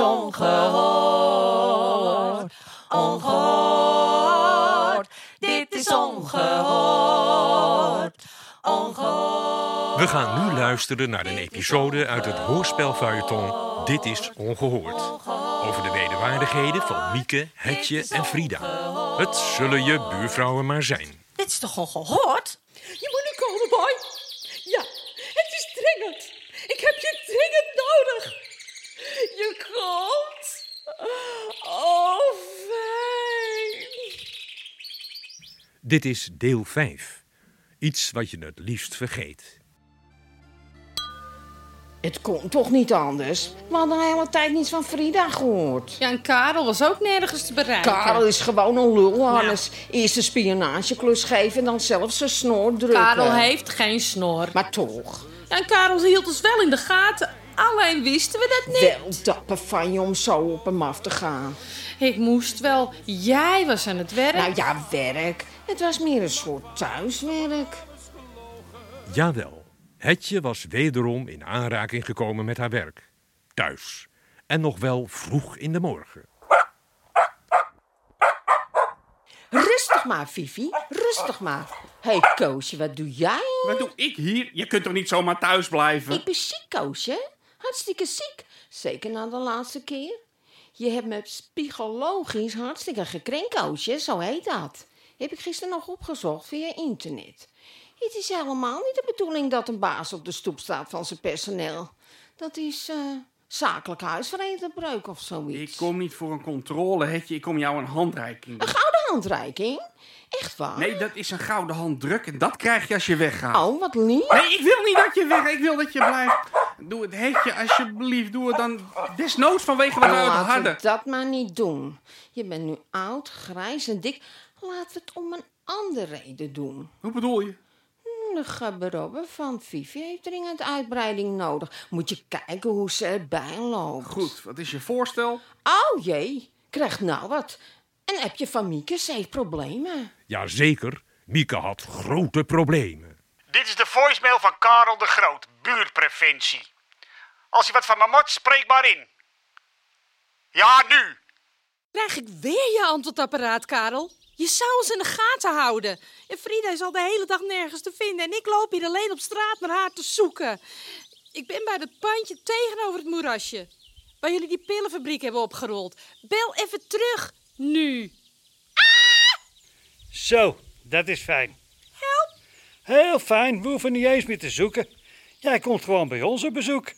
ongehoord. Ongehoord. Dit is ongehoord. Ongehoord. We gaan nu luisteren naar een episode uit het hoorspelfeuilleton Dit is Ongehoord. Over de wederwaardigheden van Mieke, Hetje en Frida. Het zullen je buurvrouwen maar zijn. Dit is toch ongehoord? Je moet nu komen, boy. Ja, het is dringend. Ik heb je dringend nodig. Je komt. Oh, fijn. Dit is deel 5. Iets wat je het liefst vergeet. Het kon toch niet anders? We hadden de hele tijd niets van Frida gehoord. Ja, en Karel was ook nergens te bereiken. Karel is gewoon een lul, Hannes. Eerst een spionageklus geven en dan zelf zijn snor drukken. Karel heeft geen snor. Maar toch, Ja, en Karel hield ons wel in de gaten. Alleen wisten we dat niet. wel dapper van je om zo op hem af te gaan. Ik moest wel. Jij was aan het werk. Nou ja, werk. Het was meer een soort thuiswerk. Jawel, Hetje was wederom in aanraking gekomen met haar werk. Thuis. En nog wel vroeg in de morgen. Rustig maar, Fifi. Rustig maar. Hé, hey, Koosje, wat doe jij? Wat doe ik hier? Je kunt toch niet zomaar thuis blijven? Ik ben ziek, Koosje. Hartstikke ziek. Zeker na de laatste keer. Je hebt me psychologisch hartstikke gekrenkt, Koosje. Zo heet dat. Heb ik gisteren nog opgezocht via internet. Het is helemaal niet de bedoeling dat een baas op de stoep staat van zijn personeel. Dat is eh, zakelijk huisvredebreuk of zoiets. Ik kom niet voor een controle, Hetje. Ik kom jou een handreiking Een gouden handreiking? Echt waar? Nee, dat is een gouden handdruk en dat krijg je als je weggaat. Oh, wat lief. Nee, ik wil niet dat je weg. Ik wil dat je blijft. Doe het, Hetje, alsjeblieft. Doe het dan desnoods vanwege wat uit Laten we dat maar niet doen. Je bent nu oud, grijs en dik. Laten we het om een andere reden doen. Hoe bedoel je? De gabberobbe van Vivi heeft dringend uitbreiding nodig. Moet je kijken hoe ze erbij loopt. Goed, wat is je voorstel? Oh jee, krijgt nou wat. Een appje van Mieke, ze heeft problemen. Jazeker, Mieke had grote problemen. Dit is de voicemail van Karel de Groot, buurtpreventie. Als je wat van me moet, spreek maar in. Ja, nu. Krijg ik weer je antwoordapparaat, Karel? Je zou ons in de gaten houden. En Frida is al de hele dag nergens te vinden. En ik loop hier alleen op straat naar haar te zoeken. Ik ben bij dat pandje tegenover het moerasje. Waar jullie die pillenfabriek hebben opgerold. Bel even terug. Nu. Zo, dat is fijn. Help! Heel fijn, we hoeven niet eens meer te zoeken. Jij komt gewoon bij ons op bezoek.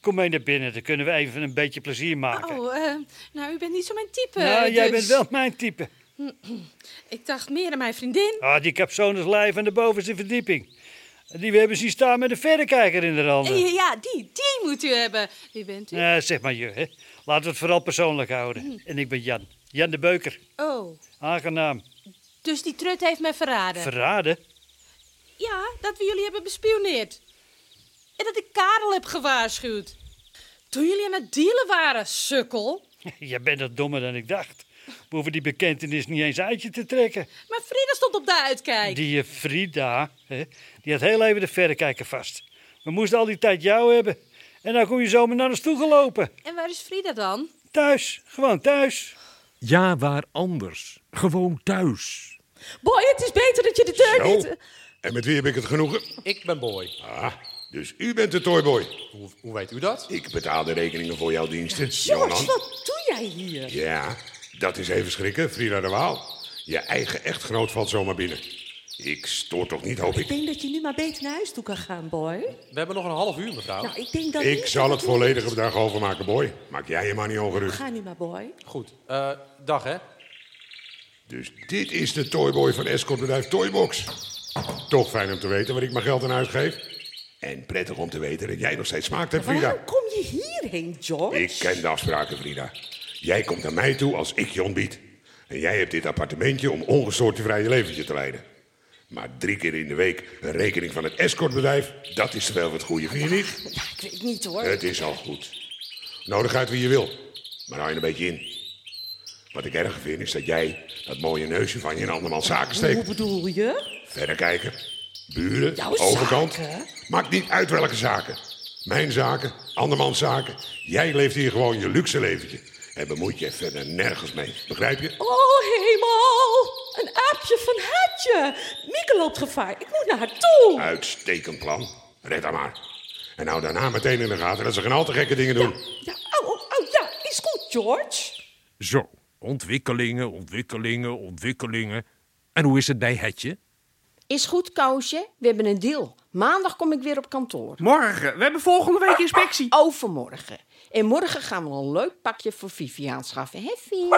Kom mee naar binnen, dan kunnen we even een beetje plezier maken. Oh, eh, nou, u bent niet zo mijn type. nou, jij dus- bent wel mijn type. Ik dacht meer aan mijn vriendin. Ah, die capsone is lijf aan de bovenste verdieping. Die we hebben zien staan met een verrekijker in de handen. Ja, Ja, die, die moet u hebben. Wie bent u? Eh, zeg maar je, hè. Laten we het vooral persoonlijk houden. En ik ben Jan. Jan de Beuker. Oh, Aangenaam. dus die trut heeft mij verraden. Verraden? Ja, dat we jullie hebben bespioneerd. En dat ik Karel heb gewaarschuwd. Toen jullie aan het dealen waren, sukkel. Je bent er dommer dan ik dacht. We hoeven die bekentenis niet eens uit je te trekken. Maar Frida stond op de uitkijk. Die eh, Frida, hè, die had heel even de verrekijker vast. We moesten al die tijd jou hebben. En dan kom je zomaar naar ons toe gelopen. En waar is Frida dan? Thuis, gewoon thuis. Ja, waar anders. Gewoon thuis. Boy, het is beter dat je de deur Zo. niet... En met wie heb ik het genoegen? Ik ben Boy. Ah, dus u bent de toyboy. Hoe, hoe weet u dat? Ik betaal de rekeningen voor jouw diensten. George, Johan. wat doe jij hier? Ja, dat is even schrikken, Frida de Waal. Je eigen echtgenoot valt zomaar binnen. Ik stoor toch niet, hoop Ik ik. denk dat je nu maar beter naar huis toe kan gaan, boy. We hebben nog een half uur, mevrouw. Nou, ik denk dat Ik niet zal dat het volledige bedrag overmaken, boy. Maak jij je maar niet ongerust. Ga nu maar, boy. Goed. Eh, dag, hè? Dus dit is de toyboy van escortbedrijf Toybox. Toch fijn om te weten waar ik mijn geld aan uitgeef. En prettig om te weten dat jij nog steeds smaakt hebt, Frida. Waarom kom je hierheen, George? Ik ken de afspraken, Frida. Jij komt naar mij toe als ik je ontbied. En jij hebt dit appartementje om ongestoord je vrije leventje te leiden. Maar drie keer in de week een rekening van het escortbedrijf, dat is wel wat goede, vind je niet? Ja, ik weet niet hoor. Het is al goed. Nodig uit wie je wil, maar hou je een beetje in. Wat ik erger vind is dat jij dat mooie neusje van je in andermans zaken Hoe steekt. bedoel je? Verrekijker, buren, Jouw overkant. zaken? Maakt niet uit welke zaken. Mijn zaken, andermans zaken. Jij leeft hier gewoon je luxe leventje. En bemoeit je verder nergens mee. Begrijp je? Oh, hemel! Een aapje van Hetje. Mieke loopt gevaar. Ik moet naar haar toe. Uitstekend plan. Red haar maar. En hou daarna meteen in de gaten dat ze geen al te gekke dingen doen. Ja, oh, oh, oh, ja, is goed, George. Zo, ontwikkelingen, ontwikkelingen, ontwikkelingen. En hoe is het bij Hetje? Is goed, Koosje. We hebben een deal. Maandag kom ik weer op kantoor. Morgen. We hebben volgende week inspectie. Overmorgen. En morgen gaan we een leuk pakje voor Vivi aanschaffen. Hè, Vivi?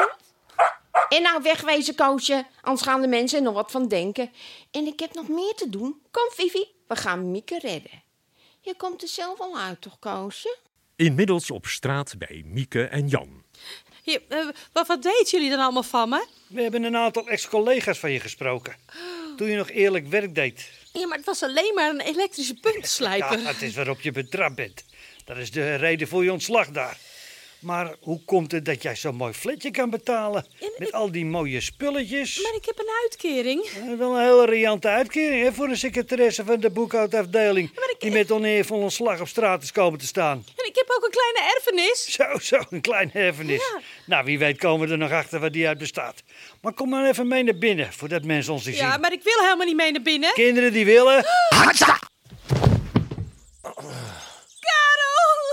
En nou wegwezen, Koosje. Anders gaan de mensen er nog wat van denken. En ik heb nog meer te doen. Kom, Vivi. We gaan Mieke redden. Je komt er zelf al uit, toch, Koosje? Inmiddels op straat bij Mieke en Jan. Hier, eh, wat, wat weten jullie dan allemaal van me? We hebben een aantal ex-collega's van je gesproken. Toen je nog eerlijk werk deed. Ja, maar het was alleen maar een elektrische puntenslijper. Ja, het is waarop je betrapt bent. Dat is de reden voor je ontslag daar. Maar hoe komt het dat jij zo'n mooi fletje kan betalen? Met al die mooie spulletjes. Maar ik heb een uitkering. Wel een hele riante uitkering hè, voor een secretaresse van de boekhoudafdeling. Die met oneervol ontslag op straat is komen te staan. En ik heb ook een kleine erfenis. Zo, zo, een klein erfenis. Ja. Nou, wie weet komen we er nog achter waar die uit bestaat. Maar kom maar even mee naar binnen, voordat mensen ons zien. Ja, maar ik wil helemaal niet mee naar binnen. Kinderen die willen... Karel!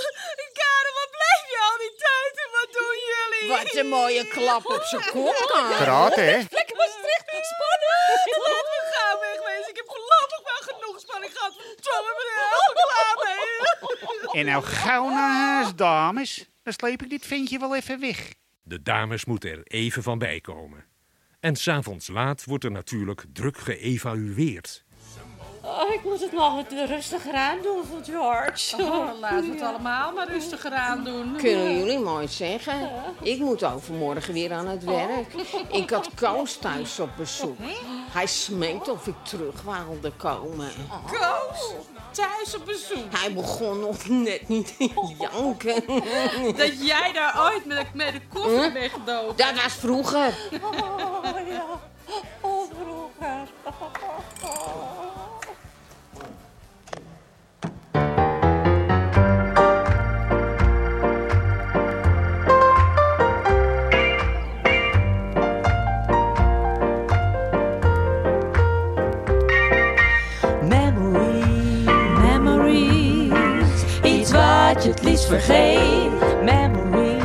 Karel, wat blijf je al die tijd en wat doen jullie? Wat een mooie klap op zijn kop. Karate, hè? Lekker Maastricht, spannend. Laat me gaan wegwezen. Ik heb voorlopig wel genoeg spanning gehad. Verdomme, ik ben er helemaal klaar mee. En nou gauw naar huis, dames. Dan sleep ik dit ventje wel even weg. De dames moeten er even van bijkomen. En s'avonds laat wordt er natuurlijk druk geëvalueerd. Oh, ik moet het nog wat rustiger aan doen voor George. Oh, laten we het allemaal maar rustiger aan doen. Kunnen jullie mooi zeggen. Ik moet overmorgen weer aan het werk. Ik had Koos thuis op bezoek. Hij smeekt of ik terug wilde komen. Koos, thuis op bezoek. Hij begon nog net niet te janken. Dat jij daar ooit met, met de koffer bent gedoken. Dat was vroeger. Oh, ja. Oh, vroeger. Vergeet. Memories,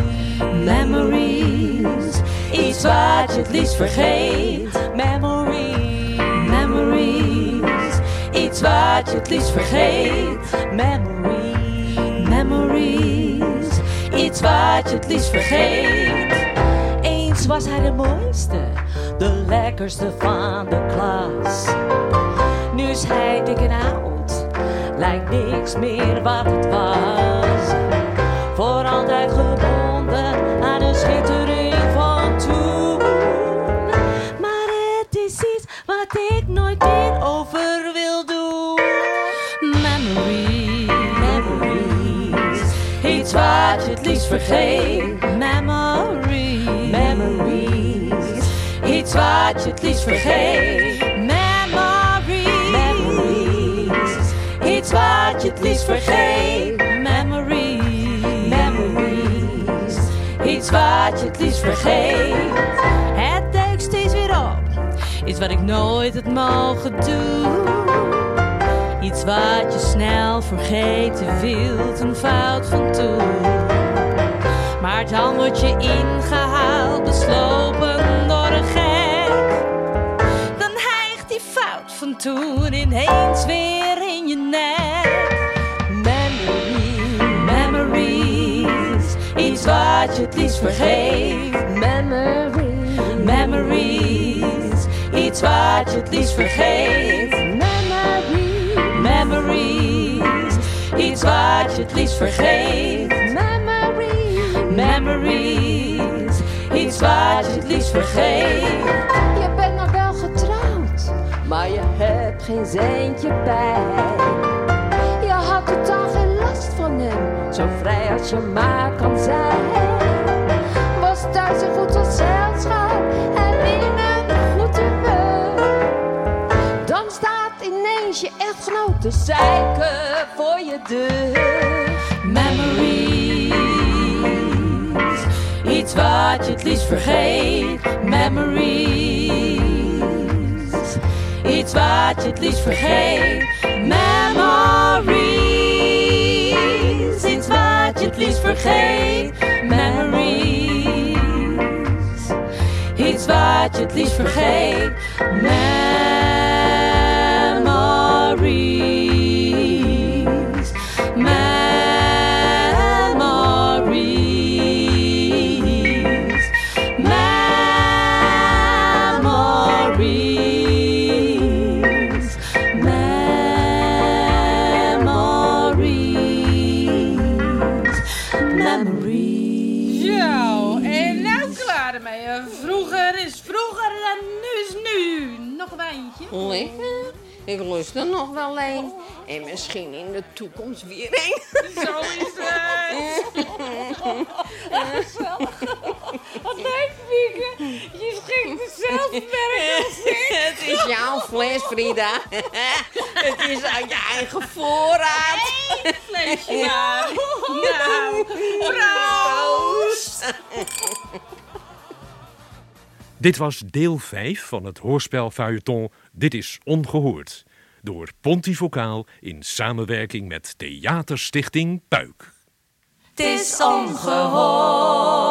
memories, iets wat je het liefst vergeet. Memories, memories, iets wat je het liefst vergeet. Memories, memories, iets wat je het liefst vergeet. Eens was hij de mooiste, de lekkerste van de klas. Nu is hij dik en oud, lijkt niks meer wat het was. Vergeet. Memories, memories, iets wat je het liefst vergeet. Memories, memories, iets wat je het liefst vergeet. Memories, memories, iets wat je het liefst vergeet. Het duikt steeds weer op, iets wat ik nooit had mogen doen. Iets wat je snel vergeten wilt, een fout van toen. Maar dan word je ingehaald, beslopen door een gek. Dan hijgt die fout van toen ineens weer in je nek. Memories, memories, iets wat je het liefst vergeet. Memories, memories, iets wat je het liefst vergeet. Memories, memories, iets wat je het liefst vergeet. Je vergeet. Bent nog wel getrouwd, maar je hebt geen centje bij. Je had totaal geen last van hem, zo vrij als je maar kan zijn. Was thuis een goed gezelschap en in een goed humeur. Dan staat ineens je echtgenoot te zeiken voor je deur. Wat je het liefst vergeet. Memories. Iets wat je het liefst vergeet. Memories. Iets wat je het liefst vergeet. Memories. Iets wat je het liefst vergeet. Memories. Nog een wijntje? Lekker. Ik lust er nog wel een. En misschien in de toekomst weer een. Zo is het. Wat leuk, Mieke. Je schenkt als ik. Het is jouw fles, Frida. Het is uit je eigen voorraad. Flesje maar. Nou, proost. Dit was deel 5 van het hoorspel feuilleton Dit is Ongehoord. Door Pontivocaal in samenwerking met Theaterstichting Puik. Het is ongehoord.